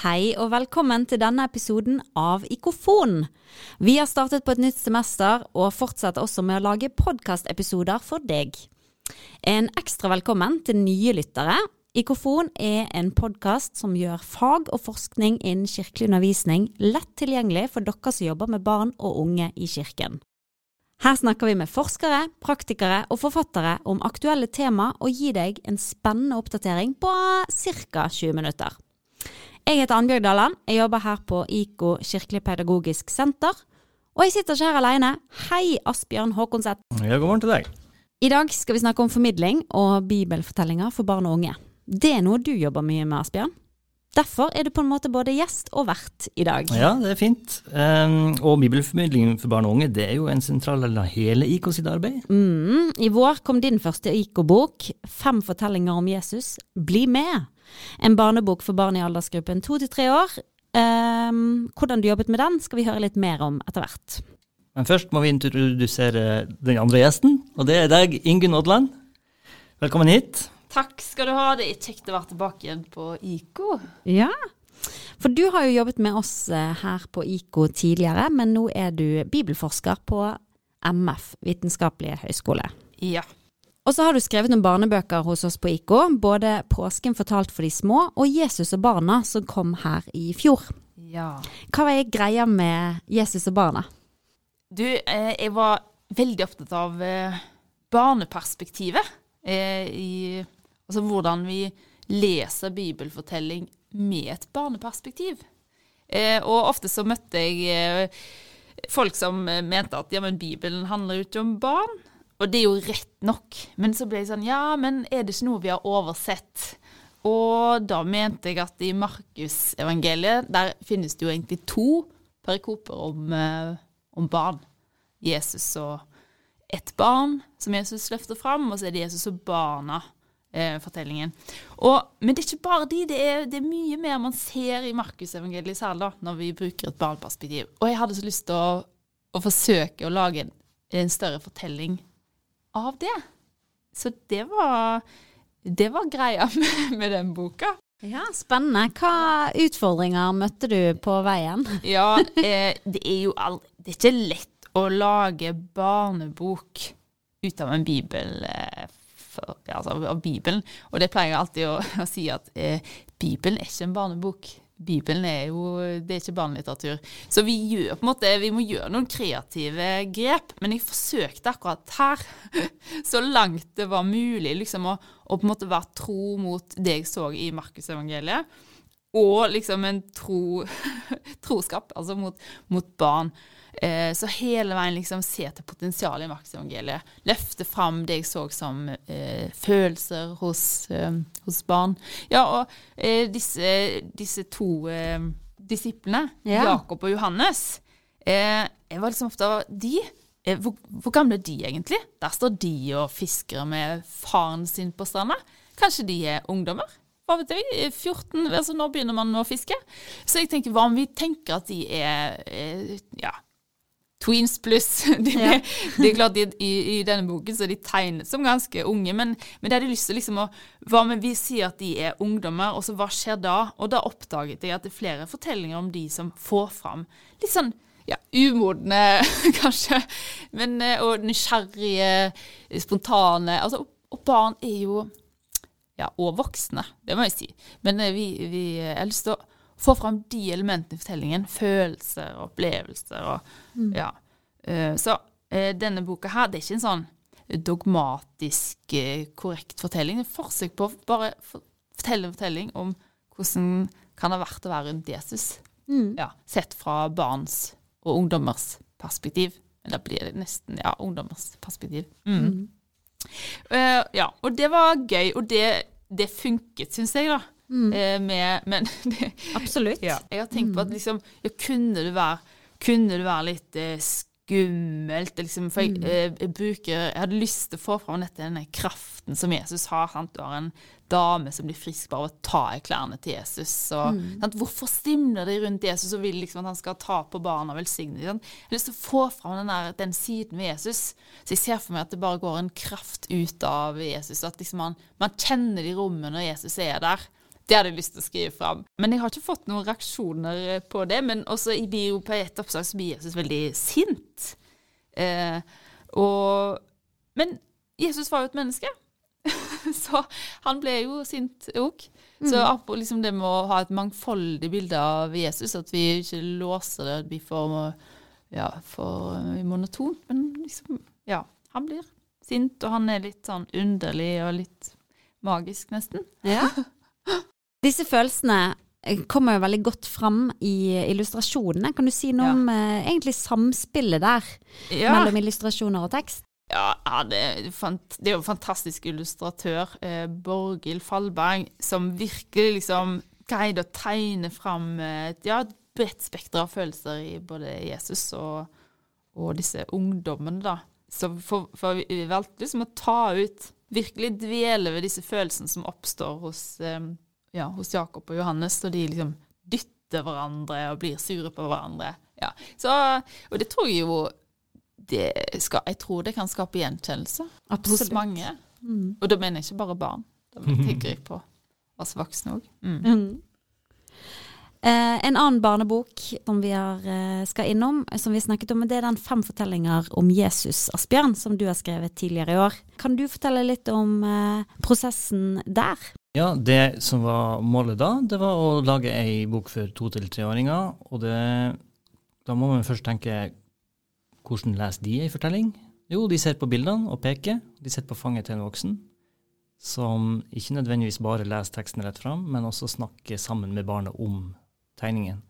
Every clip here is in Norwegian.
Hei og velkommen til denne episoden av Ikofon. Vi har startet på et nytt semester og fortsetter også med å lage podkastepisoder for deg. En ekstra velkommen til nye lyttere. Ikofon er en podkast som gjør fag og forskning innen kirkelig undervisning lett tilgjengelig for dere som jobber med barn og unge i kirken. Her snakker vi med forskere, praktikere og forfattere om aktuelle tema og gir deg en spennende oppdatering på ca. 20 minutter. Jeg heter Annbjørg Dalland, jeg jobber her på IKO kirkelig pedagogisk senter. Og jeg sitter ikke her alene. Hei, Asbjørn Håkonseth. Ja, god morgen til deg. I dag skal vi snakke om formidling og bibelfortellinger for barn og unge. Det er noe du jobber mye med, Asbjørn. Derfor er du på en måte både gjest og vert i dag. Ja, det er fint. Um, og bibelformidling for barn og unge det er jo en sentral del av hele IK sitt arbeid. Mm, I vår kom din første IK-bok, 'Fem fortellinger om Jesus'. Bli med! En barnebok for barn i aldersgruppen to til tre år. Um, hvordan du jobbet med den, skal vi høre litt mer om etter hvert. Men først må vi introdusere den andre gjesten, og det er deg, Ingunn Odland. Velkommen hit. Takk skal du ha. Det er kjekt å være tilbake igjen på IKO. Ja, for du har jo jobbet med oss eh, her på IKO tidligere, men nå er du bibelforsker på MF, Vitenskapelige høgskole. Ja. Og så har du skrevet noen barnebøker hos oss på IKO, både 'Påsken fortalt for de små' og 'Jesus og barna', som kom her i fjor. ja. Hva var greia med Jesus og barna? Du, eh, jeg var veldig opptatt av eh, barneperspektivet. Eh, i, altså hvordan vi leser bibelfortelling med et barneperspektiv. Eh, og ofte så møtte jeg eh, folk som eh, mente at ja, men Bibelen handler jo ikke om barn. Og det er jo rett nok. Men så ble jeg sånn Ja, men er det ikke noe vi har oversett? Og da mente jeg at i Markusevangeliet der finnes det jo egentlig to perikoper om, eh, om barn. Jesus og et barn som Jesus løfter fram, og så er det Jesus og barna-fortellingen. men det er ikke bare de, det er, det er mye mer man ser i Markusevangeliet særlig da, når vi bruker et barneperspektiv. Og jeg hadde så lyst til å, å forsøke å lage en, en større fortelling av det. Så det var, det var greia med, med den boka. Ja, Spennende. Hva utfordringer møtte du på veien? Ja, eh, det er jo all, det er ikke lett å lage barnebok ut av en bibel. Eh, for, ja, altså av Bibelen. Og det pleier jeg alltid å, å si at eh, Bibelen er ikke en barnebok. Bibelen er jo det er ikke barnelitteratur. Så vi gjør på en måte, vi må gjøre noen kreative grep. Men jeg forsøkte akkurat her, så langt det var mulig, liksom å, å på en måte være tro mot det jeg så i Markusevangeliet. Og liksom en tro, troskap, altså mot, mot barn. Eh, så hele veien liksom se til potensialet i Markusevangeliet. Løfte fram det jeg så som eh, følelser hos, eh, hos, barn. Ja, og eh, disse, disse, to eh, disiplene, ja. Jakob og Johannes, eh, jeg var liksom ofte av de. Hvor, hvor, gamle er de egentlig? Der står de og fisker med faren sin på stranda. Kanskje de er ungdommer? Hva vet jeg, 14, altså Når begynner man å fiske? Så jeg tenker, hva om vi tenker at de er ja, tweens pluss. De, ja. det er klart i, i, i, denne boken så de tegnet som ganske unge, men, men det hadde lyst til liksom å hva med Vi sier at de er ungdommer, og så hva skjer da? Og da oppdaget jeg at det er flere fortellinger om de som får fram litt sånn ja, umodne, kanskje, men, eh, og nysgjerrige, spontane. Altså, og barn er jo ja, og voksne, det må jeg si. Men eh, vi, vi, jeg få fram de elementene i fortellingen. Følelser og opplevelser. Og, mm. ja. Uh, så uh, denne boka her, det er ikke en sånn dogmatisk uh, korrekt fortelling. Det er forsøk på å bare fortelle en fortelling om hvordan kan det ha vært å være rundt Jesus. Mm. Ja, sett fra barns og ungdommers perspektiv. Da blir det nesten ja, ungdommers perspektiv. Mm. Mm. ja, og det var gøy, og det, det funket, syns jeg, da. Mm. Eh, med, men det, Absolutt. Ja, jeg har tenkt på at mm. liksom, ja, kunne, det være, kunne det være litt eh, skummelt? Liksom, for jeg, mm. eh, jeg, bruker, jeg hadde lyst til å få fram dette, denne kraften som Jesus har. Sant? Du har en dame som blir frisk bare av å ta i klærne til Jesus. Og, mm. Hvorfor stimler de rundt Jesus og vil liksom at han skal ta på barna og velsigne dem? Jeg har lyst til å få fram den, der, den, siden ved Jesus. Så jeg ser for meg at det bare går en kraft ut av Jesus. At liksom man, man kjenner de rommene når Jesus er der Det hadde jeg lyst til å skrive fram. Men jeg har ikke fått noen reaksjoner på det. Men også i bio på et oppslag så blir Jesus veldig sint. Eh, og, men Jesus var jo et menneske. så han ble jo sint òg. Så mm. liksom det med å ha et mangfoldig bilde av Jesus, at vi ikke låser det, at vi får ja, for monotont. Men liksom, ja. Han blir sint, og han er litt sånn underlig og litt magisk, nesten. Ja. Disse følelsene eh, kommer jo veldig godt fram i illustrasjonene. Kan du si noe ja. om eh, egentlig samspillet der ja. mellom illustrasjoner og tekst? Ja, ja det, er, det, jo en fantastisk illustratør, eh, Borghild Fallberg, som virkelig liksom greide å tegne fram et ja, bredt spekter av følelser i både Jesus og, og disse ungdommene, da. Så for, for vi valgte liksom å ta ut Virkelig dvele ved disse følelsene som oppstår hos, eh, ja, hos Jakob og Johannes, og de liksom dytter hverandre og blir sure på hverandre. Ja. Så, og det tror jeg jo det skal, Jeg tror det kan skape gjenkjennelse Absolutt. hos mange. Mm. Og da mener jeg ikke bare barn. Da tenker jeg på oss voksne òg. Mm. Mm. Eh, en annen barnebok som vi har, eh, skal innom, som vi snakket om, det er den 'Fem fortellinger om Jesus', Asbjørn, som du har skrevet tidligere i år. Kan du fortelle litt om eh, prosessen der? Ja, det som var målet da, det var å lage ei bok for to- til treåringer. Og det, da må man først tenke hvordan leser de ei fortelling? Jo, de ser på bildene og peker. De sitter på fanget til en voksen som ikke nødvendigvis bare leser teksten rett fram, men også snakker sammen med barnet om tegningen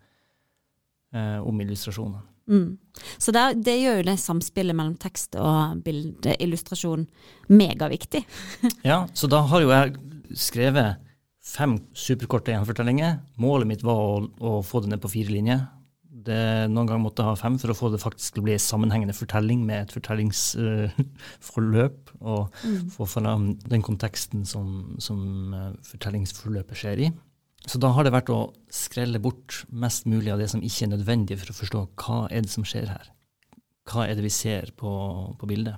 eh, om illustrasjonen. Mm. Så det, det gjør jo det samspillet mellom tekst og bildeillustrasjon megaviktig. ja, så da har jo jeg skrevet fem superkorte gjenfortellinger. Målet mitt var å, å få det ned på fire linjer. Det, noen ganger måtte jeg ha fem for å få det faktisk til å bli en sammenhengende fortelling med et fortellingsforløp, uh, og mm. få fram den konteksten som, som uh, fortellingsforløpet skjer i. Så da har det vært å skrelle bort mest mulig av det som ikke er nødvendig for å forstå hva er det som skjer her. Hva er det vi ser på, på bildet?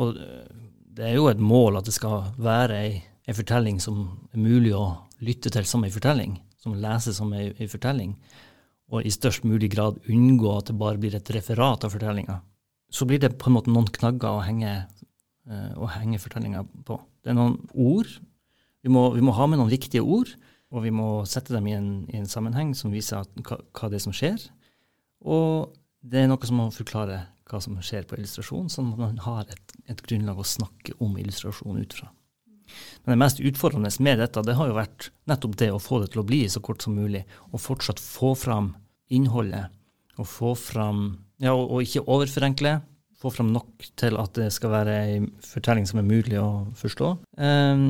Og eh, det er jo et mål at det skal være ei, ei fortelling som er mulig å lytte til som ei fortelling, som leses som ei, ei fortelling, og i størst mulig grad unngå at det bare blir et referat av fortellinga. Så blir det på en måte noen knagger å henge, uh, å henge fortellinga på. Det er noen ord. Vi må, vi må ha med noen viktige ord og vi må sette dem i en, i en sammenheng som viser at, hva, hva, det er som skjer. Og det er noe som må forklare hva som skjer på illustrasjon, sånn at man har et, et grunnlag å snakke om illustrasjon ut fra. Men det mest utfordrende med dette det har jo vært nettopp det å få det til å bli så kort som mulig, og fortsatt få fram innholdet, og få fram Ja, og, og ikke overforenkle. Få fram nok til at det skal være ei fortelling som er mulig å forstå. Um,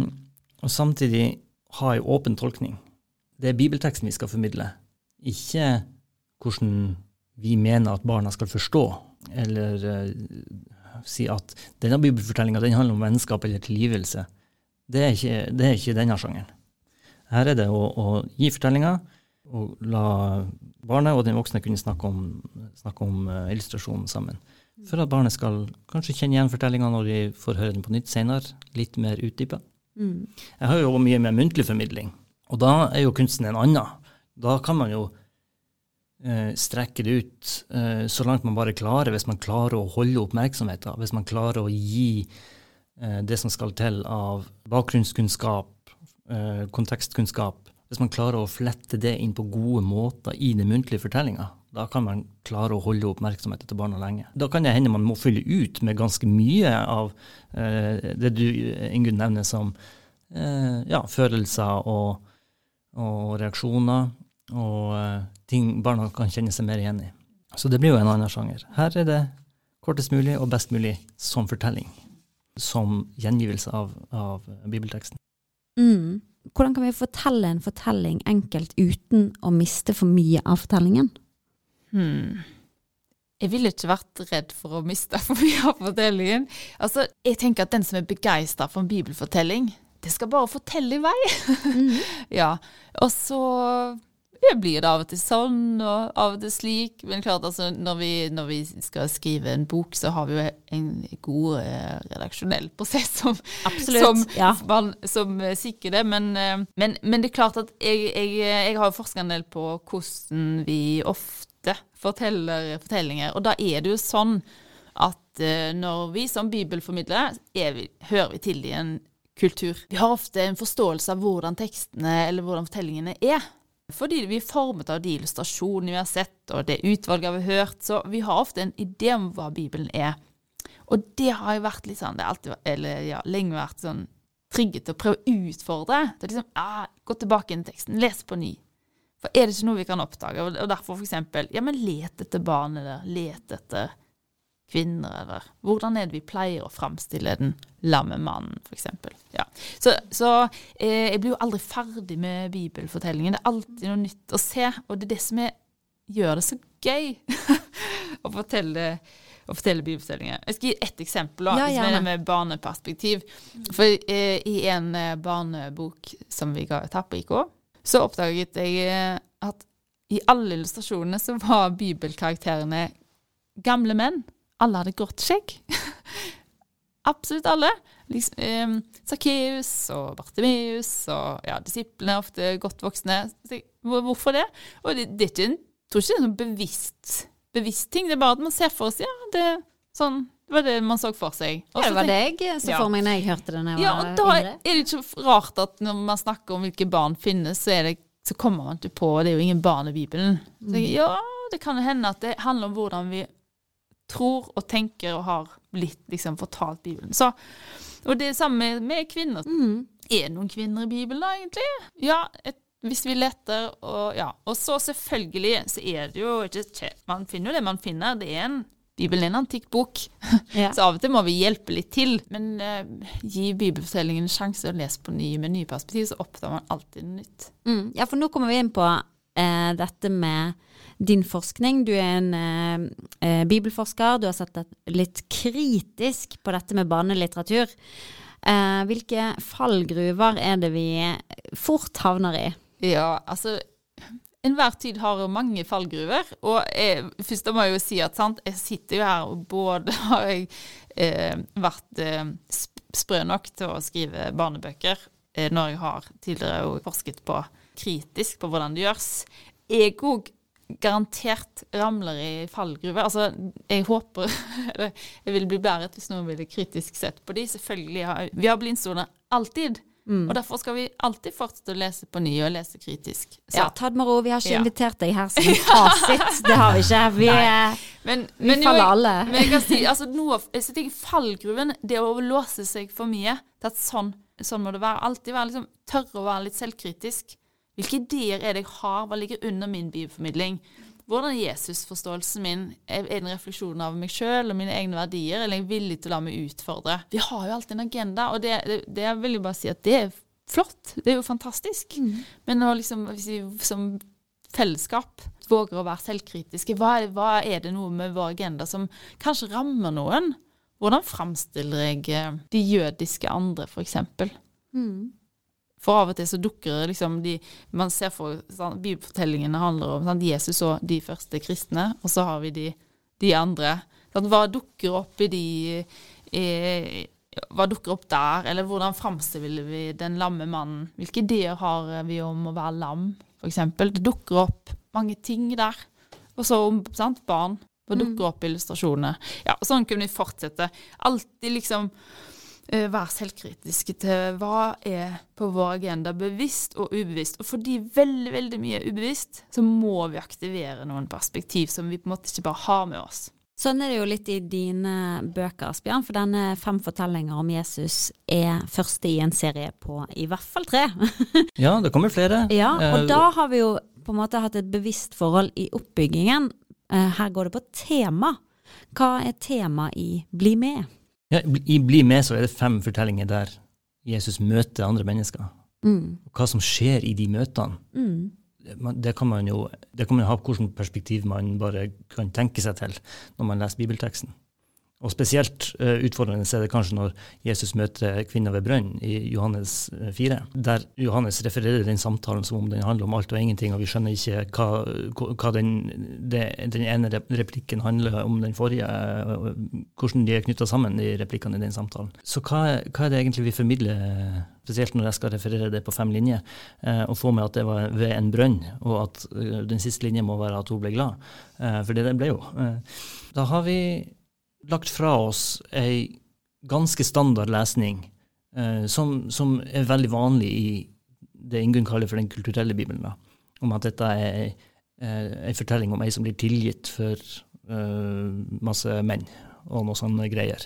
og samtidig ha en åpen tolkning. Det er bibelteksten vi skal formidle, ikke hvordan vi mener at barna skal forstå, eller uh, si at denne bibelfortellinga handler om vennskap eller tilgivelse. Det er ikke, det er ikke denne sjangeren. Her er det å, å gi fortellinga og la barnet og den voksne kunne snakke om, snakke om uh, illustrasjonen sammen. For at barnet skal kanskje kjenne igjen fortellinga når de får høre den på nytt senere, litt mer utdypa. Mm. Jeg har jo mye med muntlig formidling, og da er jo kunsten en annen. Da kan man jo eh, strekke det ut eh, så langt man bare klarer, hvis man klarer å holde oppmerksomheten, hvis man klarer å gi eh, det som skal til av bakgrunnskunnskap, eh, kontekstkunnskap, hvis man klarer å flette det inn på gode måter i den muntlige fortellinga, da kan man klare å holde oppmerksomheten til barna lenge. Da kan det hende man må fylle ut med ganske mye av eh, det du Ingunn nevner som eh, ja, følelser og, og reaksjoner, og eh, ting barna kan kjenne seg mer igjen i. Så det blir jo en annen sjanger. Her er det kortest mulig og best mulig som fortelling. Som gjengivelse av, av bibelteksten. Mm. Hvordan kan vi fortelle en fortelling enkelt uten å miste for mye av fortellingen? Hmm. Jeg ville ikke vært redd for å miste for mye av fortellingen. Altså, jeg tenker at den som er begeistra for en bibelfortelling, det skal bare fortelle i vei. Mm. ja. Og så blir det av og til sånn, og av og til slik. Men klart, altså, når vi, når vi skal skrive en bok, så har vi jo en god eh, redaksjonell prosess som, Absolutt, som, ja. man, som eh, sikrer det. Men, eh, men, men det er klart at jeg, jeg, jeg har forska en del på hvordan vi ofte forteller fortellinger. Og da er det jo sånn at eh, når vi som bibelformidlere er vi, hører vi til i en kultur. Vi har ofte en forståelse av hvordan tekstene eller hvordan fortellingene er. Fordi vi er formet av de illustrasjonene vi har sett, og det utvalget vi har hørt. Så vi har ofte en idé om hva Bibelen er. Og det har jo vært litt sånn, det har alltid, eller ja, lenge vært sånn trigget til å prøve å utfordre. Det er liksom, ah, Gå tilbake inn i teksten, les på ny. For er det ikke noe vi kan oppdage? Og derfor for eksempel, ja, men let etter barn, eller let etter kvinner, eller hvordan er det vi pleier å framstille den lamme mannen, for eksempel. Ja. Så, så eh, jeg blir jo aldri ferdig med bibelfortellingen. Det er alltid noe nytt å se, og det er det som er, gjør det så gøy å fortelle, å fortelle bibelfortellinger. Jeg skal gi ett eksempel, også, Ja, er med barneperspektiv. For eh, i en eh, barnebok som vi ga ut her på IK, så oppdaget jeg eh, at i alle illustrasjonene så var bibelkarakterene gamle menn. Alle hadde grått skjegg. Absolutt alle. Liksom, eh, Sakkeus og Bartimeus og ja, disiplene er ofte godt voksne. Hvorfor det? Og det, det er ikke en, tror ikke det er en sånn bevisst, bevisst ting. Det er bare at man ser for seg ja, det, er sånn, det var det man så for seg. Ja, det var deg det jeg så for meg når jeg hørte det ja, og da yngre. er det ikke rart at når man snakker om hvilke barn finnes, så, det, så kommer man ikke på Det er jo ingen barn i Bibelen. Så jeg, ja, det kan jo hende at det handler om hvordan vi tror og tenker og har blitt liksom fortalt Bibelen. Så, og det er det samme med, med kvinner. Mm. Er det noen kvinner i Bibelen da, egentlig? Ja, et, hvis vi leter, og ja. Og så selvfølgelig så er det jo ikke Man finner jo det man finner. Det er en Bibelen er en antikk bok. Ja. Så av og til må vi hjelpe litt til. Men uh, gi bibelfortellingen en sjanse å lese på ny med nye perspektiv, så oppdager man alltid noe nytt. Mm. Ja, for nå kommer vi inn på uh, dette med din forskning. Du er en uh, bibelforsker. Du har sett et, litt kritisk på dette med barnelitteratur. Hvilke fallgruver er det vi fort havner i? Ja, altså Enhver tid har mange fallgruver. Og jeg, først må jeg jo si at sant, jeg sitter jo her og både har jeg eh, vært eh, sprø nok til å skrive barnebøker, eh, når jeg har tidligere forsket på kritisk på hvordan det gjøres. Jeg òg garantert ramler i fallgruver. Altså, jeg håper Jeg vil bli bæret hvis noen ville kritisk sett på de. Selvfølgelig har vi har blindsoner alltid. Mm. Og derfor skal vi alltid fortsette å lese på ny og lese kritisk. Så- Ja, ta det med ro. Vi har ikke Ja. invitert deg her som fasit. Det har vi ikke. Vi, er, Men, vi men jo, faller alle. Men jeg kan si, altså noe jeg tenker fallgruven, det å låse seg for mye til at sånn, sånn må det være. Alltid være liksom, tørre å være litt selvkritisk. Hvilke ideer er det jeg har? Hva ligger under min bibelformidling? Hvordan er Jesusforståelsen min? Er en refleksjon av meg sjøl og mine egne verdier, eller er jeg villig til å la meg utfordre? Vi har jo alltid en agenda, og det, det, det vil jeg bare si at det er flott. Det er jo fantastisk. Men å liksom, hvis vi som fellesskap våger å være selvkritiske. Hva er, hva er det noe med vår agenda som kanskje rammer noen? Hvordan framstiller jeg eh, de jødiske andre, eksempel? Mm. For av og til så dukker det liksom de Man ser for sånn, Bibelfortellingene handler om sant, Jesus og de første kristne, og så har vi de, de andre. Sant, hva dukker opp i de eh, Hva dukker opp der? Eller hvordan framstiller vi den lamme mannen? Hvilke ideer har vi om å være lam, f.eks.? Det dukker opp mange ting der. Og så om sant, barn. Hva dukker opp i illustrasjonene? Ja, sånn kunne vi fortsette. Alltid liksom være selvkritiske til hva er på vår agenda, bevisst og ubevisst. Og fordi veldig veldig mye er ubevisst, så må vi aktivere noen perspektiv som vi på en måte ikke bare har med oss. Sånn er det jo litt i dine bøker, Asbjørn, for denne Fem fortellinger om Jesus er første i en serie på i hvert fall tre. Ja, det kommer flere. ja, og Eh, da har vi jo på en måte hatt et bevisst forhold i oppbyggingen. Eh, Her går det på tema. Hva er tema i Bli med? Ja, I Bli med så er det fem fortellinger der Jesus møter andre mennesker. Mm. Hva som skjer i de møtene. Mm. Det kan man jo det kan man ha hvilket perspektiv man bare kan tenke seg til når man leser bibelteksten. Og spesielt uh, utfordrende er det kanskje når Jesus møter kvinna ved brønnen i Johannes 4, der Johannes refererer den samtalen som om den handler om alt og ingenting, og vi skjønner ikke hva, hva den, den, ene replikken handler om den forrige, hvordan de er knytta sammen, de replikkene i den samtalen. Så hva, hva, er det egentlig vi formidler, spesielt når jeg skal referere det på fem linjer, og få med at det var ved en brønn, og at den siste linjen må være at hun ble glad, for det ble jo. Da har vi lagt fra oss ei ganske standard lesning, eh, som, som, er veldig vanlig i det Ingunn kaller for den kulturelle bibelen, da, om at dette er ei, ei eh, fortelling om ei som blir tilgitt for eh, masse menn og noe sånne greier.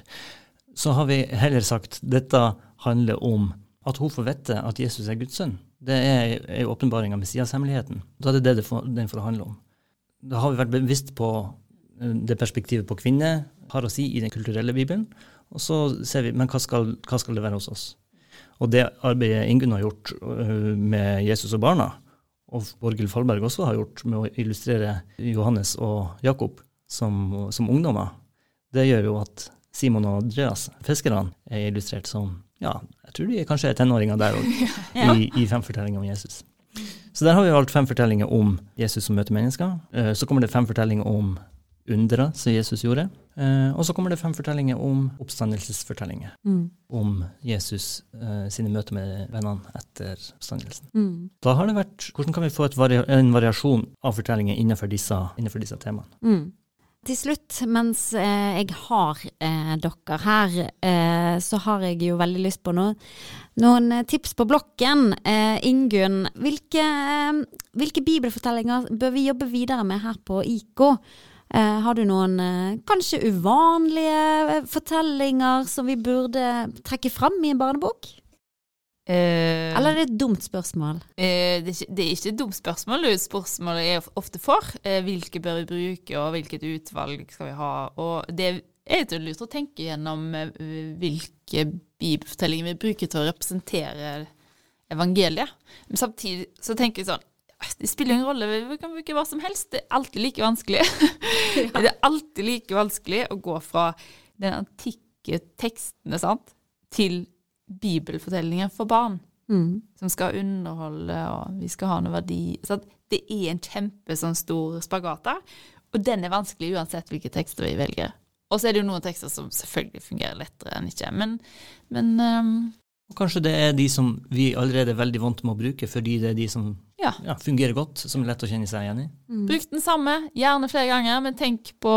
Så har vi heller sagt dette handler om at hun får vite at Jesus er Guds sønn. Det er ei åpenbaring av Messias-hemmeligheten. Da er det det den får handle om. Da har vi vært bevisst på eh, det perspektivet på kvinner, har å si i den kulturelle bibelen. Og så ser vi men hva skal, hva skal det være hos oss? Og det arbeidet Ingunn har gjort øh, med Jesus og barna, og Borghild Fallberg også har gjort med å illustrere Johannes og Jakob som, som ungdommer, det gjør jo at Simon og Andreas, fiskerne, er illustrert som ja, jeg tror de kanskje er tenåringer der òg, ja. i, i fem fortellinger om Jesus. Så der har vi valgt fem fortellinger om Jesus som møter mennesker. Øh, så kommer det fem fortellinger om undera som Jesus gjorde. Eh, og så kommer det fem fortellinger om oppstandelsesfortellinger. Mm. Om Jesus eh, sine møter med vennene etter oppstandelsen. Mm. Da har det vært Hvordan kan vi få vari en variasjon av fortellinger innenfor disse, innenfor disse temaene? Mm. Til slutt, mens eh, jeg har eh, dere her, eh, så har jeg jo veldig lyst på noe, noen tips på blokken. Eh, Ingunn, hvilke, eh, hvilke, bibelfortellinger bør vi jobbe videre med her på IK? Eh, har du noen eh, kanskje uvanlige eh, fortellinger som vi burde trekke fram i en barnebok? Uh, Eller er det et dumt spørsmål? Uh, det, er ikke, det, er ikke, et dumt spørsmål. Det er et spørsmål jeg ofte får. Uh, hvilke bør vi bruke, og hvilket utvalg skal vi ha? Og det er litt lurt å tenke gjennom hvilke bibelfortellinger vi bruker til å representere evangeliet. Men samtidig så tenker jeg sånn det spiller ingen rolle, vi kan bruke hva som helst. Det er alltid like vanskelig. ja. Det er alltid like vanskelig å gå fra den antikke tekstene sant, til bibelfortellinger for barn. Mm. Som skal underholde, og vi skal ha noe verdi. Så det er en kjempe sånn stor spagat der. Og den er vanskelig uansett hvilke tekster vi velger. Og så er det jo noen tekster som selvfølgelig fungerer lettere enn ikke. Men, men um, kanskje det er de som vi allerede er veldig vant med å bruke, fordi det er de som ja. Ja, fungerer godt, som er lett å kjenne seg igjen i. Mm. Bruk den samme, gjerne flere ganger, men tenk på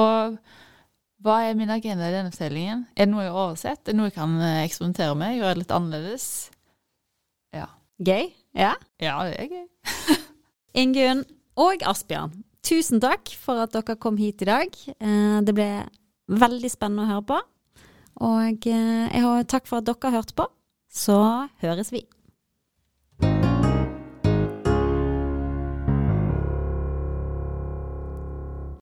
hva er min agenda i denne fortellingen? Er det noe jeg har oversett? Er det noe jeg kan eh, eksperimentere med? Gjøre det litt annerledes? Ja. Gøy? Ja? Ja, det er gøy. Ingunn og Asbjørn, tusen takk for at dere kom hit i dag. Eh, det ble veldig spennende å høre på. Og eh, jeg har takk for at dere har hørt på så høres vi.